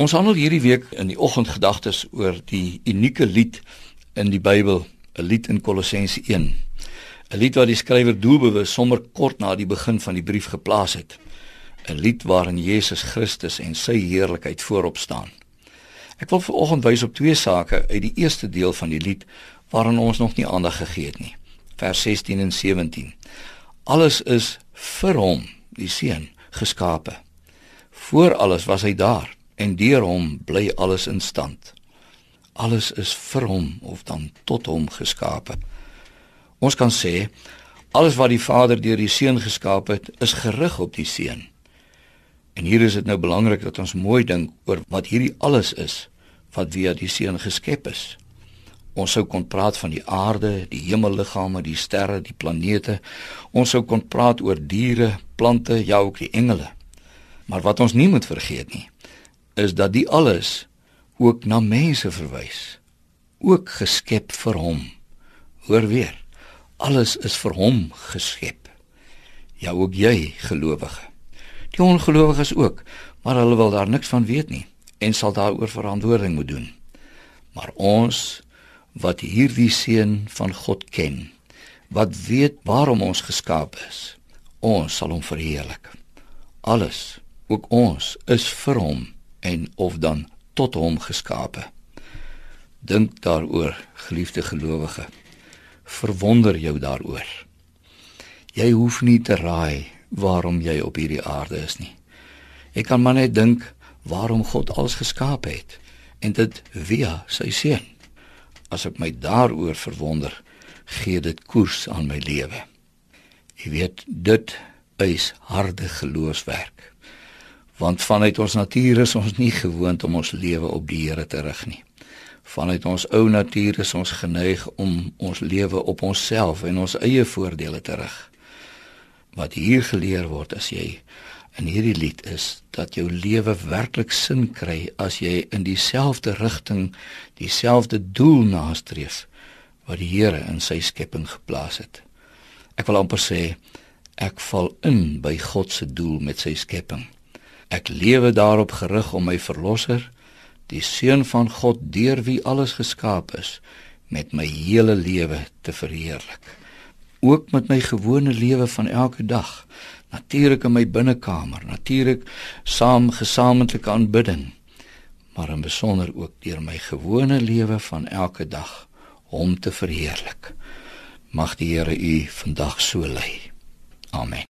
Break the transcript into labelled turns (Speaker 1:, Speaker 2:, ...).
Speaker 1: Ons handel hierdie week in die oggendgedagtes oor die unieke lied in die Bybel, 'n lied in Kolossense 1. 'n Lied wat die skrywer doelbewus sommer kort na die begin van die brief geplaas het. 'n Lied waarin Jesus Christus en sy heerlikheid voorop staan. Ek wil veraloggend wys op twee sake uit die eerste deel van die lied waaraan ons nog nie aandag gegee het nie. Vers 16 en 17. Alles is vir hom, die seun, geskape. Voor alles was hy daar en deur hom bly alles in stand. Alles is vir hom of dan tot hom geskape. Ons kan sê alles wat die Vader deur die Seun geskaap het, is gerig op die Seun. En hier is dit nou belangrik dat ons mooi dink oor wat hierdie alles is wat via die Seun geskep is. Ons sou kon praat van die aarde, die hemelliggame, die sterre, die planete. Ons sou kon praat oor diere, plante, ja ook die engele. Maar wat ons nie moet vergeet nie, is dat die alles ook na mense verwys. Ook geskep vir hom. Hoor weer. Alles is vir hom geskep. Ja ook jy gelowige. Die ongelowiges ook, maar hulle wil daar niks van weet nie en sal daaroor verantwoording moet doen. Maar ons wat hierdie seun van God ken, wat weet waarom ons geskaap is, ons sal hom verheerlik. Alles, ook ons, is vir hom en of dan tot hom geskape. Dink daaroor, geliefde gelowige. Verwonder jou daaroor. Jy hoef nie te raai waarom jy op hierdie aarde is nie. Ek kan maar net dink waarom God alles geskaap het en dit via sy seun. As ek my daaroor verwonder, gee dit koers aan my lewe. Jy weet, dit is harde geloofswerk want vanuit ons natuur is ons nie gewoond om ons lewe op die Here te rig nie. Vanuit ons ou natuur is ons geneig om ons lewe op onsself en ons eie voordele te rig. Wat hier geleer word as jy in hierdie lied is dat jou lewe werklik sin kry as jy in dieselfde rigting, dieselfde doel nastreef wat die Here in sy skepping geplaas het. Ek wil amper sê ek val in by God se doel met sy skepping. Ek lewe daarop gerig om my verlosser, die seun van God deur wie alles geskaap is, met my hele lewe te verheerlik. Ook met my gewone lewe van elke dag, natuurlik in my binnekamer, natuurlik saam gesamentlik aanbidding, maar in besonder ook deur my gewone lewe van elke dag hom te verheerlik. Mag die Here u vandag so lei. Amen.